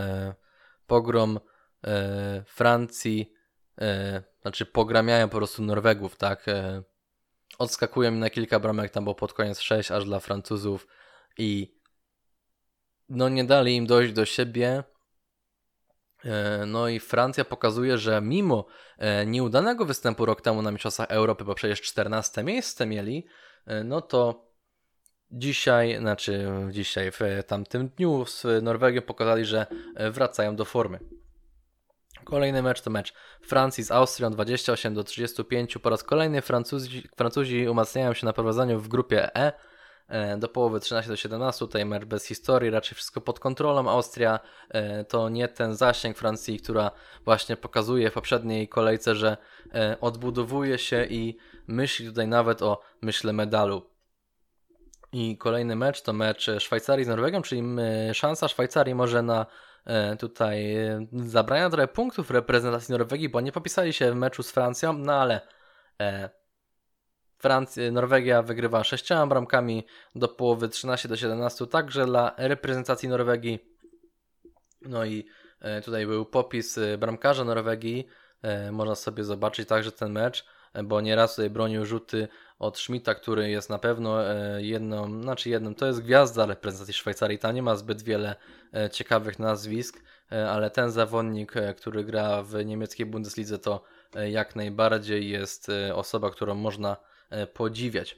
pogrom Francji, znaczy pogramiają po prostu Norwegów, tak. Odskakują na kilka bramek, tam było pod koniec 6 aż dla Francuzów i no nie dali im dojść do siebie. E, no i Francja pokazuje, że mimo e, nieudanego występu rok temu na Mistrzostwach Europy, bo przecież 14 miejsce mieli, e, no to dzisiaj, znaczy dzisiaj, w tamtym dniu z Norwegią pokazali, że wracają do formy. Kolejny mecz to mecz Francji z Austrią 28 do 35. Po raz kolejny Francuzi, Francuzi umacniają się na prowadzeniu w grupie E E, do połowy 13 do 17, tutaj mecz bez historii, raczej wszystko pod kontrolą. Austria e, to nie ten zasięg Francji, która właśnie pokazuje w poprzedniej kolejce, że e, odbudowuje się i myśli tutaj nawet o, myślę, medalu. I kolejny mecz to mecz Szwajcarii z Norwegią, czyli szansa Szwajcarii może na tutaj zabrania trochę punktów reprezentacji Norwegii, bo nie popisali się w meczu z Francją, no ale Francja, Norwegia wygrywa sześcioma bramkami do połowy 13 do 17, także dla reprezentacji Norwegii. No i e, tutaj był popis e, bramkarza Norwegii. E, można sobie zobaczyć także ten mecz, bo nieraz tutaj bronił rzuty od Schmidta, który jest na pewno jedną, znaczy jedną, to jest gwiazda reprezentacji Szwajcarii. Tam nie ma zbyt wiele ciekawych nazwisk, ale ten zawodnik, który gra w niemieckiej Bundeslidze, to jak najbardziej jest osoba, którą można podziwiać.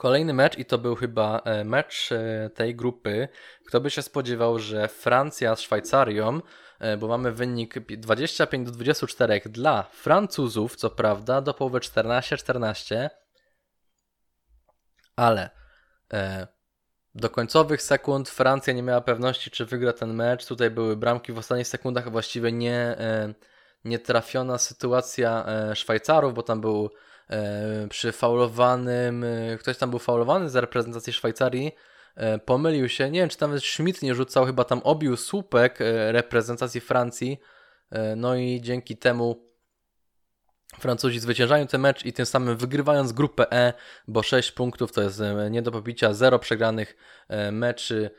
Kolejny mecz i to był chyba e, mecz e, tej grupy. Kto by się spodziewał, że Francja z Szwajcarią, e, bo mamy wynik 25 do 24 dla Francuzów, co prawda, do połowy 14-14, ale do końcowych sekund Francja nie miała pewności, czy wygra ten mecz. Tutaj były bramki w ostatnich sekundach, a właściwie nie, trafiona sytuacja Szwajcarów, bo tam był E, przy faulowanym, e, ktoś tam był faulowany z reprezentacji Szwajcarii, e, pomylił się, nie wiem czy nawet Schmidt nie rzucał, chyba tam obił słupek reprezentacji Francji, no i dzięki temu Francuzi zwyciężają ten mecz i tym samym wygrywając grupę E, bo 6 punktów to jest nie do pobicia, 0 przegranych meczy,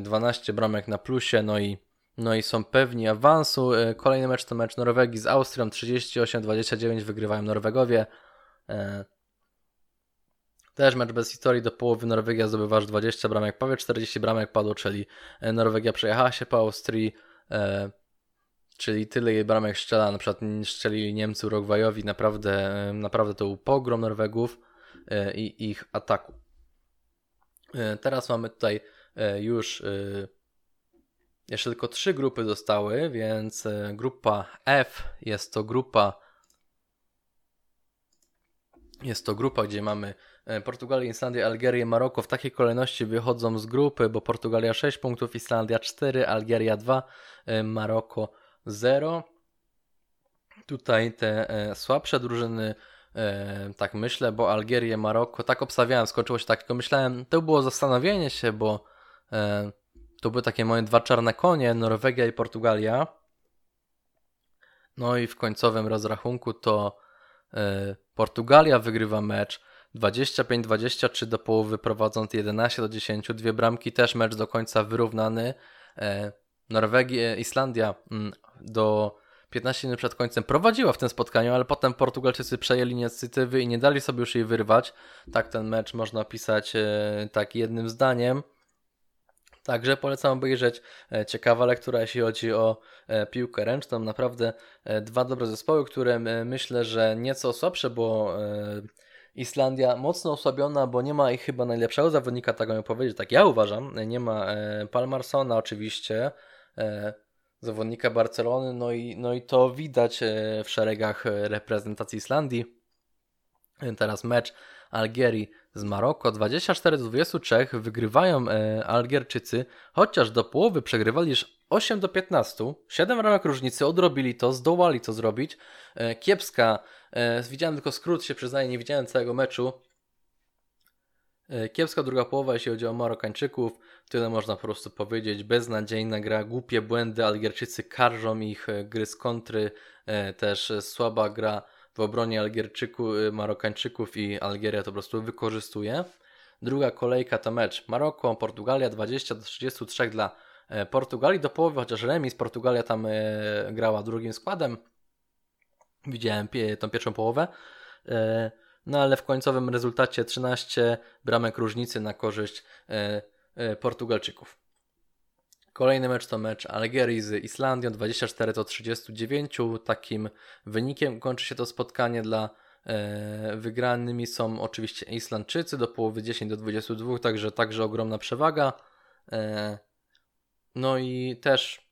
12 bramek na plusie, no i, no i są pewni awansu. Kolejny mecz to mecz Norwegii z Austrią, 38-29 wygrywają Norwegowie. E, też mecz bez historii do połowy Norwegia zdobywa aż 20 bramek, prawie 40 bramek padło, czyli e, Norwegia przejechała się po Austrii, e, czyli tyle jej bramek strzela, na przykład strzelili Niemcy Urugwajowi, naprawdę, naprawdę to był pogrom Norwegów i ich ataku. Teraz mamy tutaj już jeszcze tylko trzy grupy zostały, więc grupa F jest to grupa jest to grupa, gdzie mamy e, Portugalię, Islandię, Algierię, Maroko. W takiej kolejności wychodzą z grupy, bo Portugalia 6 punktów, Islandia 4, Algieria 2, e, Maroko 0. Tutaj te e, słabsze drużyny, tak myślę, bo Algierię, Maroko, tak obstawiałem, skończyło się tak, tylko myślałem, to było zastanowienie się, bo to były takie moje dwa czarne konie, Norwegia i Portugalia. No i w końcowym rozrachunku to Portugalia wygrywa mecz 25-23 do połowy prowadząc 11 do 10. Dwie bramki też mecz do końca wyrównany. E, Norwegia, Islandia mm, do 15 minut przed końcem prowadziła w tym spotkaniu, ale potem Portugalczycy przejęli inicjatywy i nie dali sobie już jej wyrwać. Tak ten mecz można opisać e, tak jednym zdaniem. Także polecam obejrzeć. E, ciekawa lektura, jeśli chodzi o e, piłkę ręczną. Naprawdę e, dwa dobre zespoły, które myślę, że nieco słabsze, bo Islandia mocno osłabiona, bo nie ma ich chyba najlepszego zawodnika, tak bym powiedzieć, tak ja uważam. Nie ma Palmarsona oczywiście, zawodnika Barcelony, no i, no i to widać w szeregach reprezentacji Islandii. Teraz mecz Algierii z Maroko 24 do 23 wygrywają e, Algierczycy, chociaż do połowy przegrywali już 8 do 15. 7 ramek różnicy, odrobili to, zdołali to zrobić. E, kiepska, e, widziałem tylko skrót, się przyznaję, nie widziałem całego meczu. Kiepska druga połowa, jeśli chodzi o Marokańczyków, tyle można po prostu powiedzieć. Beznadziejna gra, głupie błędy, Algierczycy karżą ich, gry z kontry, też słaba gra w obronie y, Marokańczyków i Algieria to po prostu wykorzystuje. Druga kolejka to mecz Maroko, Portugalia 20 do 33 dla e, Portugalii do połowy, chociaż remis Portugalia tam e, grała drugim składem. Widziałem tą pierwszą połowę. E, no ale w końcowym rezultacie 13 bramek różnicy na korzyść Portugalczyków. Kolejny mecz to mecz Algierii z Islandią 24 do 39. Takim wynikiem kończy się to spotkanie dla e, wygranymi są oczywiście Islandczycy do połowy 10 do 22, także także ogromna przewaga. E, no i też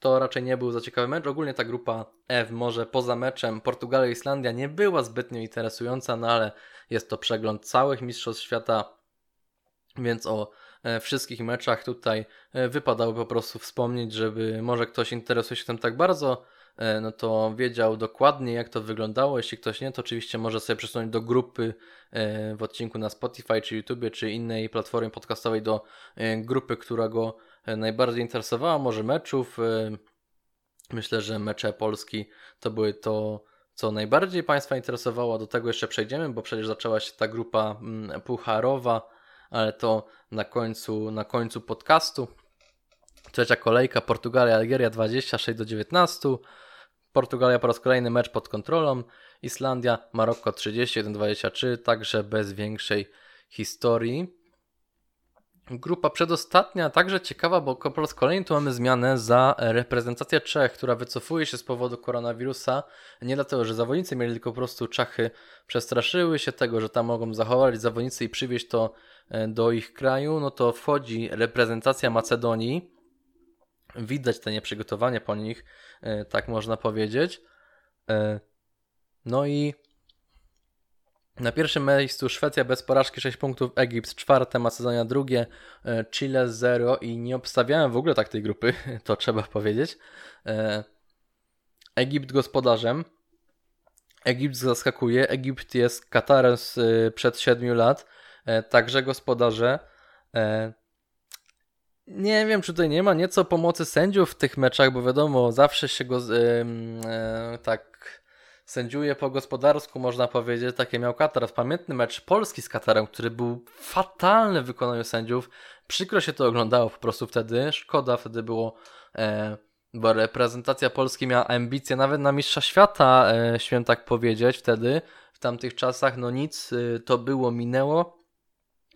to raczej nie był za ciekawy mecz. Ogólnie ta grupa F może poza meczem Portugalia i Islandia nie była zbytnio interesująca, no ale jest to przegląd całych mistrzostw świata, więc o wszystkich meczach tutaj e, wypadało po prostu wspomnieć, żeby może ktoś interesuje się tym tak bardzo, e, no to wiedział dokładnie jak to wyglądało. Jeśli ktoś nie, to oczywiście może sobie przesunąć do grupy w odcinku na Spotify, czy YouTube, czy innej platformie podcastowej do grupy, która go najbardziej interesowała, może meczów. Myślę, że mecze Polski to były to, co najbardziej Państwa interesowało. Do tego jeszcze przejdziemy, bo przecież zaczęła się ta grupa mm, pucharowa ale to na końcu, na końcu podcastu. Trzecia kolejka Portugalia, Algieria 26 do 19. Portugalia po raz kolejny mecz pod kontrolą. Islandia, Maroko 31-23, także bez większej historii. Grupa przedostatnia także ciekawa, bo po raz kolejny tu mamy zmianę za reprezentację Czech, która wycofuje się z powodu koronawirusa. Nie dlatego, że zawodnicy mieli tylko po prostu Czachy przestraszyły się tego, że tam mogą zachować zawodnicy i przywieźć to e, do ich kraju. No to wchodzi reprezentacja Macedonii. Widać te nieprzygotowanie po nich, e, tak można powiedzieć. E, no i na pierwszym miejscu Szwecja bez porażki 6 punktów, Egipt czwarte, Macedonia drugie, e, Chile 0 i nie obstawiałem w ogóle tak tej grupy, to trzeba powiedzieć. E, Egipt gospodarzem. Egipt zaskakuje. Egipt jest Katarem przed 7 lat, e, także gospodarze. Nie wiem, czy tutaj nie ma nieco pomocy sędziów w tych meczach, bo wiadomo, zawsze się go tak sędziuje po gospodarsku, można powiedzieć. Takie miał Katar. Pamiętny mecz Polski z Katarem, który był fatalny w wykonaniu sędziów. Przykro się to oglądało po prostu wtedy. Szkoda wtedy było, e, bo reprezentacja Polski miała ambicje nawet na mistrza świata, e, śmiem tak powiedzieć, wtedy, w tamtych czasach. No nic, e, to było, minęło.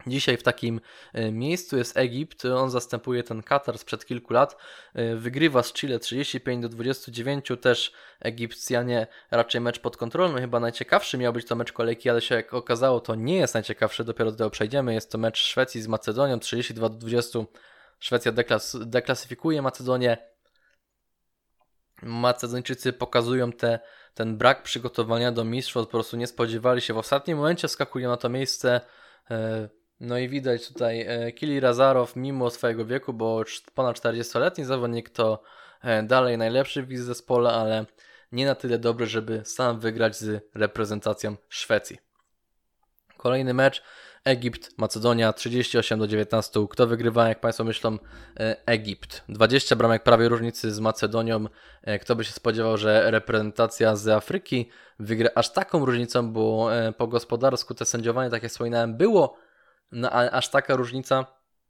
Dzisiaj w takim e, miejscu jest Egipt, on zastępuje ten Katar sprzed kilku lat, e, wygrywa z Chile 35 do 29, też Egipcjanie raczej mecz pod kontrolą, chyba najciekawszy miał być to mecz kolejki, ale się jak okazało to nie jest najciekawszy, dopiero do tego przejdziemy, jest to mecz Szwecji z Macedonią 32 do 20, Szwecja deklas deklasyfikuje Macedonię, Macedończycy pokazują te, ten brak przygotowania do mistrzostw, po prostu nie spodziewali się, w ostatnim momencie skakują na to miejsce, e, no i widać tutaj e, Kili Razarow, mimo swojego wieku, bo ponad 40-letni zawodnik, to e, dalej najlepszy w zespole, ale nie na tyle dobry, żeby sam wygrać z reprezentacją Szwecji. Kolejny mecz Egipt, Macedonia 38 do 19. Kto wygrywa, jak Państwo myślą? E, Egipt. 20 bramek prawie różnicy z Macedonią. Kto by się spodziewał, że reprezentacja z Afryki wygra aż taką różnicą, bo po gospodarsku te sędziowanie, tak jak wspominałem, było no aż taka różnica,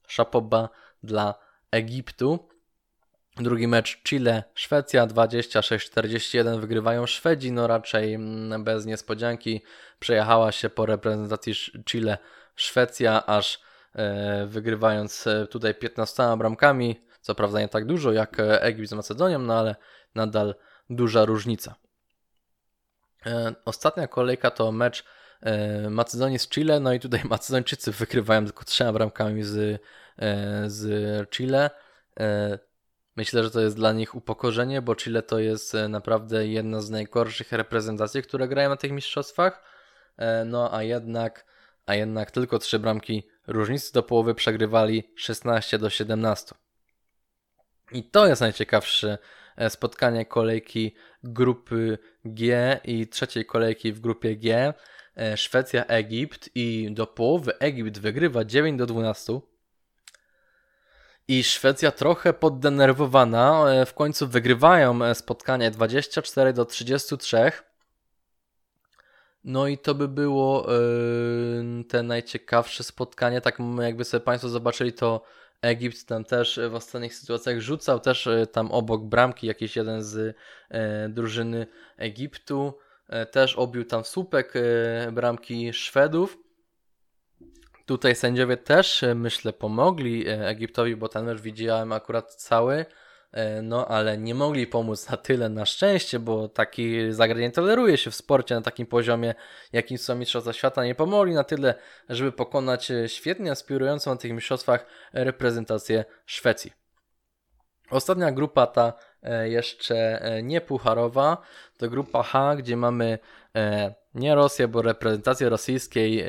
szapoba dla Egiptu. Drugi mecz Chile-Szwecja 26-41 wygrywają Szwedzi, no raczej mm, bez niespodzianki przejechała się po reprezentacji Chile Szwecja, aż e, wygrywając e, tutaj 15 bramkami, co prawda nie tak dużo jak e, Egipt z Macedonią, no ale nadal duża różnica. Ostatnia kolejka to mecz E, Macedonii z Chile, no i tutaj Macedończycy wygrywają tylko trzema bramkami z, e, z Chile. E, myślę, że to jest dla nich upokorzenie, bo Chile to jest naprawdę jedna z najgorszych reprezentacji, które grają na tych mistrzostwach. No a jednak, a jednak tylko trzy bramki różnicy do połowy przegrywali 16 do 17. I to jest najciekawsze spotkanie kolejki grupy G i trzeciej kolejki w grupie G. E, Szwecja, Egipt i do połowy Egipt wygrywa 9 do 12. I Szwecja trochę poddenerwowana, e, w końcu wygrywają e, spotkanie 24 do 33. No i to by było yy, te najciekawsze spotkanie. Tak jakby sobie Państwo zobaczyli, to Egipt tam też w ostatnich sytuacjach rzucał, też tam obok bramki jakiś jeden z yy, drużyny Egiptu. E, też obił tam słupek e, bramki Szwedów. Tutaj sędziowie też, e, myślę, pomogli Egiptowi, bo ten mecz widziałem akurat cały, no ale nie mogli pomóc na tyle na szczęście, bo taki zagranie toleruje się w sporcie na takim poziomie, jakim są Mistrzostwa Świata. Nie pomogli na tyle, żeby pokonać świetnie aspirującą na tych mistrzostwach reprezentację Szwecji. Ostatnia grupa ta jeszcze e, nie pucharowa, to grupa H, gdzie mamy e, nie Rosję, bo reprezentację rosyjskiej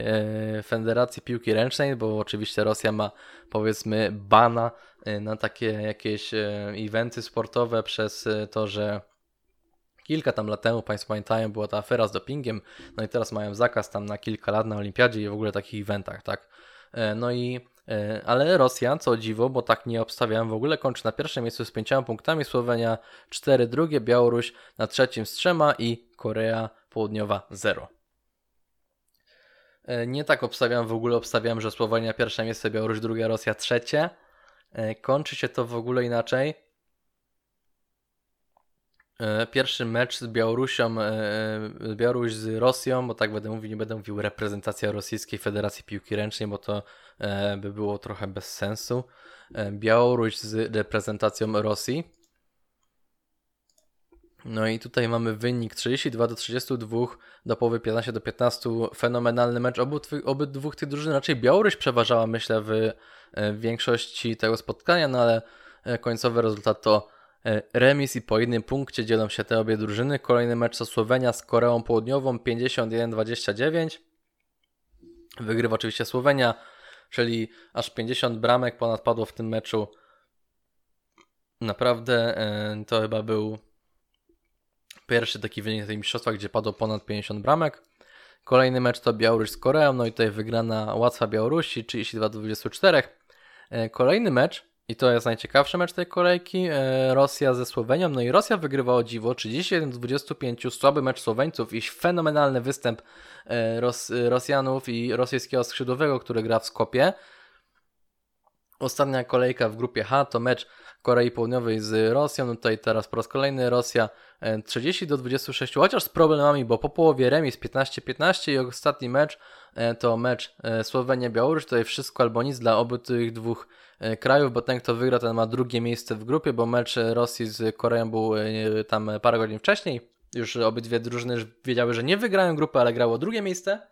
Federacji Piłki Ręcznej, bo oczywiście Rosja ma powiedzmy bana na takie jakieś eventy sportowe przez to, że kilka tam lat temu, Państwo pamiętają, była ta afera z dopingiem, no i teraz mają zakaz tam na kilka lat na olimpiadzie i w ogóle takich eventach, tak. No i E, ale Rosja, co dziwo, bo tak nie obstawiałem w ogóle, kończy na pierwszym miejscu z pięcioma punktami, Słowenia 4 drugie, Białoruś na trzecim z trzema i Korea Południowa 0. E, nie tak obstawiam, w ogóle obstawiam, że Słowenia pierwsze miejsce, Białoruś drugie, Rosja trzecie. E, kończy się to w ogóle inaczej. Pierwszy mecz z Białorusią, Białoruś z Rosją, bo tak będę mówił, nie będę mówił reprezentacja Rosyjskiej Federacji Piłki Ręcznej, bo to by było trochę bez sensu. Białoruś z reprezentacją Rosji. No i tutaj mamy wynik 32 do 32, do połowy 15 do 15. Fenomenalny mecz obu, obydwu tych drużyn. Raczej Białoruś przeważała, myślę, w, e, w większości tego spotkania, no ale e, końcowy rezultat to e, remis i po jednym punkcie dzielą się te obie drużyny. Kolejny mecz to Słowenia z Koreą Południową 51-29. Wygrywa oczywiście Słowenia, czyli aż 50 bramek ponad padło w tym meczu. Naprawdę to chyba był Pierwszy taki wynik na tej mistrzostwa, gdzie padło ponad 50 bramek. Kolejny mecz to Białoruś z Koreą, no i tutaj wygrana łatwa Białorusi, 32 do 24. E, kolejny mecz, i to jest najciekawszy mecz tej kolejki, e, Rosja ze Słowenią, no i Rosja wygrywa o dziwo, 31 do 25, słaby mecz Słoweńców i fenomenalny występ e, Ros Rosjanów i rosyjskiego skrzydłowego, który gra w Skopie. Ostatnia kolejka w grupie H to mecz Korei Południowej z Rosją. No tutaj teraz po raz kolejny Rosja 30 e, do 26, chociaż z problemami, bo po połowie remis 15-15 i ostatni mecz e, to mecz e, Słowenia-Białoruś. Tutaj wszystko albo nic dla obu tych dwóch krajów, bo ten kto wygra ten ma drugie miejsce w grupie, bo mecz Rosji z Koreą był tam parę godzin wcześniej. Już obydwie drużyny wiedziały, że nie wygrają grupy, ale grało drugie miejsce.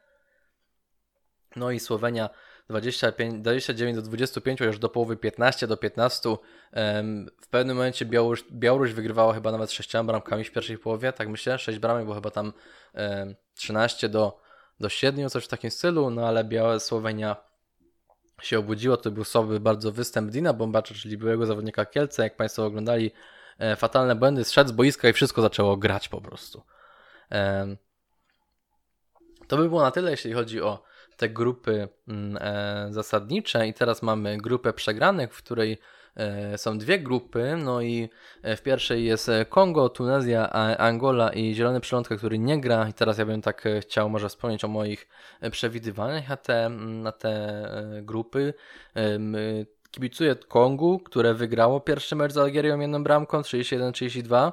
No i Słowenia 25, 29 do 25, już do połowy 15 do 15. W pewnym momencie Białoruś, Białoruś wygrywała chyba nawet 6 bramkami w pierwszej połowie, tak myślę, 6 bramek, bo chyba tam 13 do, do 7, coś w takim stylu, no ale Biała Słowenia się obudziło, to był słaby bardzo występ Dina Bombacza, czyli byłego zawodnika Kielce, jak Państwo oglądali, e, fatalne błędy, zszedł z boiska i wszystko zaczęło grać po prostu. To by było na tyle, jeśli chodzi o te grupy mm, e, zasadnicze i teraz mamy grupę przegranych, w której e, są dwie grupy, no i e, w pierwszej jest Kongo, Tunezja, Angola i Zielony Przylądka, który nie gra i teraz ja bym tak chciał może wspomnieć o moich przewidywaniach na te, na te grupy. Kibicuję Kongu, które wygrało pierwszy mecz z Algierią jedną bramką 31-32.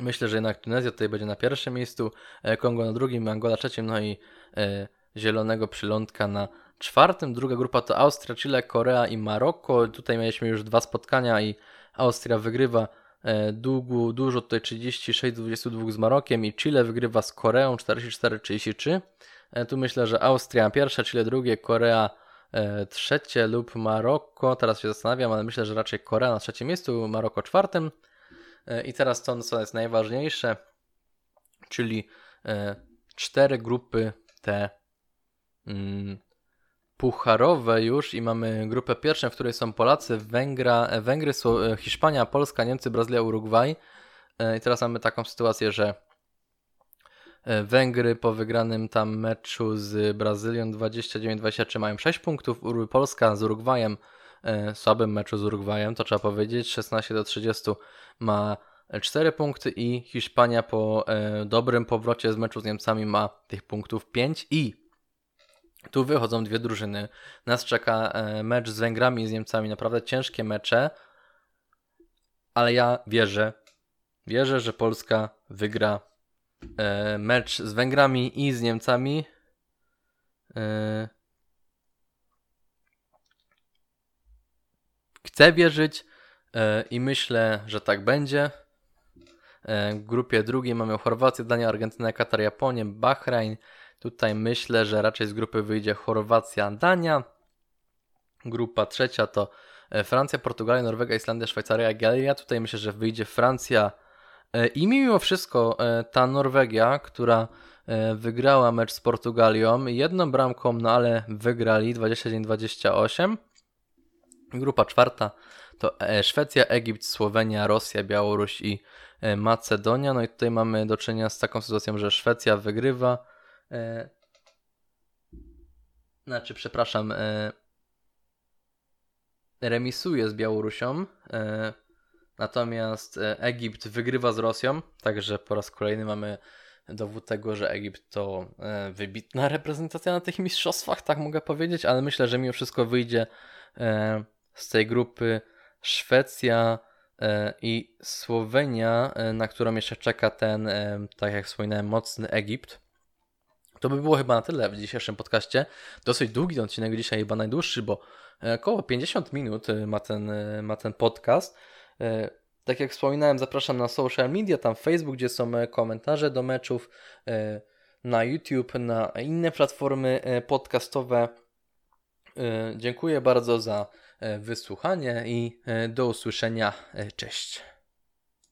Myślę, że jednak Tunezja tutaj będzie na pierwszym miejscu, Kongo na drugim, Angola trzecim, no i E, zielonego przylądka na czwartym. Druga grupa to Austria, Chile, Korea i Maroko. Tutaj mieliśmy już dwa spotkania i Austria wygrywa e, długo, dużo, tutaj 36-22 z Marokiem i Chile wygrywa z Koreą 44-33. E, tu myślę, że Austria pierwsze, Chile drugie, Korea trzecie lub Maroko. Teraz się zastanawiam, ale myślę, że raczej Korea na trzecim miejscu, Maroko czwartym. I teraz to, co jest najważniejsze, czyli cztery grupy te mm, pucharowe już i mamy grupę pierwszą, w której są Polacy, Węgra, e, Węgry, e, Hiszpania, Polska, Niemcy, Brazylia, Urugwaj. E, I teraz mamy taką sytuację, że Węgry po wygranym tam meczu z Brazylią 29-23 mają 6 punktów, Polska z Urugwajem, słabym meczu z Urugwajem, to trzeba powiedzieć, 16 do 30 ma 4 punkty i Hiszpania po e, dobrym powrocie z meczu z Niemcami ma tych punktów 5 i tu wychodzą dwie drużyny. Nas czeka e, mecz z Węgrami i z Niemcami, naprawdę ciężkie mecze, ale ja wierzę, wierzę, że Polska wygra e, mecz z Węgrami i z Niemcami. Chcę wierzyć i myślę, że tak będzie. E, w grupie drugiej mamy Chorwację, Danię, Argentynę, Katar, Japonię, Bahrain. Tutaj myślę, że raczej z grupy wyjdzie Chorwacja, Dania. Grupa trzecia to e, Francja, Portugalia, Norwegia, Islandia, Szwajcaria, Algeria. Tutaj myślę, że wyjdzie Francja e, i mimo wszystko ta Norwegia, która wygrała mecz z Portugalią jedną bramką, no ale wygrali 21-28. Grupa czwarta to Szwecja, Egipt, Słowenia, Rosja, Białoruś i E, Macedonia. No i tutaj mamy do czynienia z taką sytuacją, że Szwecja wygrywa. E, znaczy, przepraszam, e, remisuje z Białorusią. Natomiast Egipt wygrywa z Rosją, także po raz kolejny mamy dowód tego, że Egipt to wybitna reprezentacja na tych mistrzostwach, tak mogę powiedzieć, ale myślę, że mimo wszystko wyjdzie z tej grupy Szwecja, i Słowenia, na którą jeszcze czeka ten, tak jak wspominałem, mocny Egipt. To by było chyba na tyle w dzisiejszym podcaście. Dosyć długi odcinek dzisiaj, chyba najdłuższy, bo około 50 minut ma ten, ma ten podcast. Tak jak wspominałem, zapraszam na social media, tam Facebook, gdzie są komentarze do meczów, na YouTube, na inne platformy podcastowe. Dziękuję bardzo za wysłuchanie i do usłyszenia. Cześć.